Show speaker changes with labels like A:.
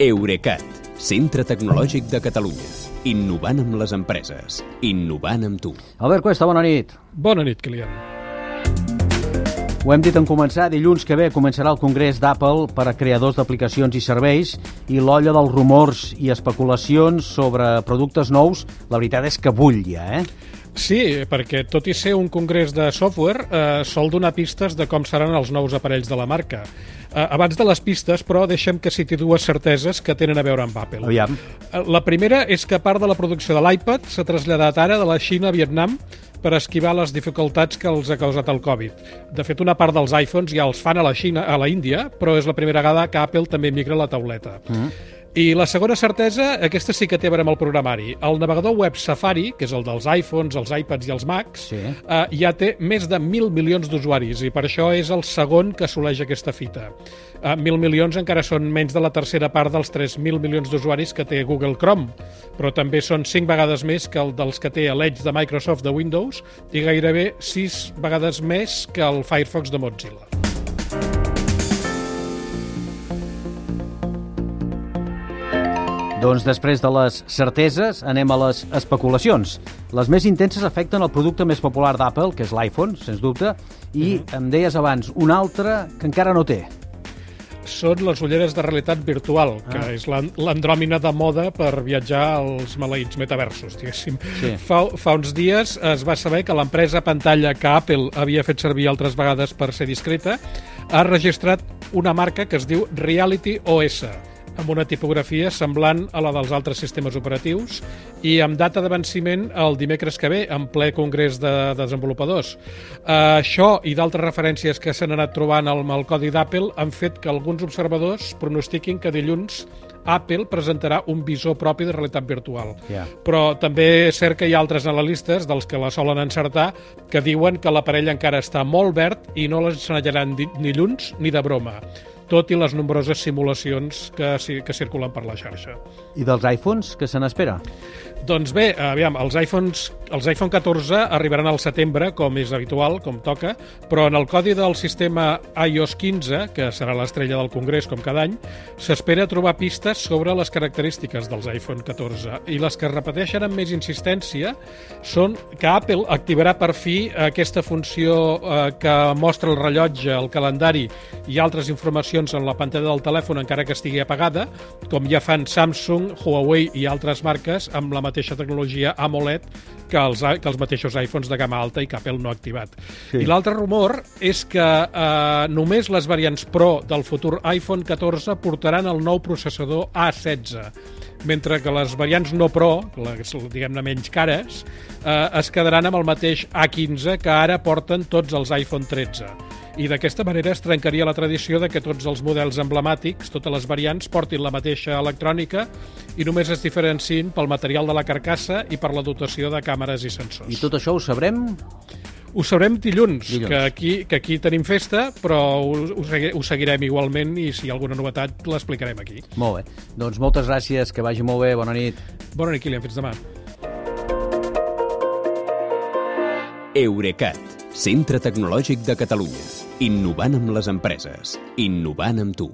A: Eurecat, centre tecnològic de Catalunya. Innovant amb les empreses. Innovant amb tu.
B: Albert Cuesta, bona nit.
C: Bona nit, Kilian.
B: Ho hem dit en començar, dilluns que ve començarà el Congrés d'Apple per a creadors d'aplicacions i serveis i l'olla dels rumors i especulacions sobre productes nous, la veritat és que bull ja, eh?
C: Sí, perquè tot i ser un congrés de software, eh, sol donar pistes de com seran els nous aparells de la marca. Eh, abans de les pistes, però, deixem que citi dues certeses que tenen a veure amb Apple.
B: Aviam.
C: Eh, La primera és que part de la producció de l'iPad s'ha traslladat ara de la Xina a Vietnam per esquivar les dificultats que els ha causat el Covid. De fet, una part dels iPhones ja els fan a la Xina, a la Índia, però és la primera vegada que Apple també migra la tauleta. Mm. I la segona certesa, aquesta sí que té a veure amb el programari. El navegador web Safari, que és el dels iPhones, els iPads i els Macs,
B: Sí.
C: eh, ja té més de mil milions d'usuaris i per això és el segon que assoleix aquesta fita. Eh, mil milions encara són menys de la tercera part dels 3.000 milions d'usuaris que té Google Chrome, però també són 5 vegades més que el dels que té l'Edge de Microsoft de Windows i gairebé 6 vegades més que el Firefox de Mozilla.
B: Doncs després de les certeses anem a les especulacions. Les més intenses afecten el producte més popular d'Apple, que és l'iPhone, sens dubte, i em deies abans, un altre que encara no té.
C: són les ulleres de realitat virtual, que
B: Ah.
C: és l'an- l'andròmina de moda per viatjar als maleïts metaversos, diguéssim.
B: Sí.
C: Fa, fa uns dies es va saber que l'empresa pantalla que Apple havia fet servir altres vegades per ser discreta ha registrat una marca que es diu Reality OS, amb una tipografia semblant a la dels altres sistemes operatius i amb data de venciment el dimecres que ve, en ple congrés de desenvolupadors. Uh, això i d'altres referències que s'han anat trobant al, al codi d'Apple han fet que alguns observadors pronostiquin que dilluns Apple presentarà un visor propi de realitat virtual.
B: Ja.
C: Però també és cert que hi ha altres analistes, dels que la solen encertar, que diuen que l'aparell encara està molt verd i no l'ensenyaran ni lluns ni de broma tot i les nombroses simulacions que, que circulen per la xarxa.
B: I dels iPhones, què se n'espera?
C: Doncs bé, aviam, els iPhones, els iPhone 14 arribaran al setembre, com és habitual, com toca, però en el codi del sistema iOS 15, que serà l'estrella del Congrés com cada any, s'espera trobar pistes sobre les característiques dels iPhone 14 i les que es repeteixen amb més insistència són que Apple activarà per fi aquesta funció eh, que mostra el rellotge, el calendari i altres informacions en la pantalla del telèfon encara que estigui apagada, com ja fan Samsung, Huawei i altres marques amb la mateixa tecnologia AMOLED que els, que els mateixos iPhones de gamma alta i que Apple no ha activat.
B: Sí.
C: I l'altre rumor és que eh, només les variants Pro del futur iPhone 14 portaran el nou processador A16, mentre que les variants no Pro, les diguem-ne menys cares, eh, es quedaran amb el mateix A15 que ara porten tots els iPhone 13 i d'aquesta manera es trencaria la tradició de que tots els models emblemàtics, totes les variants, portin la mateixa electrònica i només es diferenciïn pel material de la carcassa i per la dotació de càmeres i sensors.
B: I tot això ho sabrem?
C: Ho sabrem dilluns,
B: Dilluns.
C: Que, aquí, que aquí tenim festa, però ho, ho, ho seguirem igualment i si hi ha alguna novetat l'explicarem aquí.
B: Molt bé. Doncs moltes gràcies, que vagi molt bé, bona nit.
C: Bona nit, Kilian, fins demà.
A: Eurecat, centre tecnològic de Catalunya. Innovant amb les empreses. Innovant amb tu.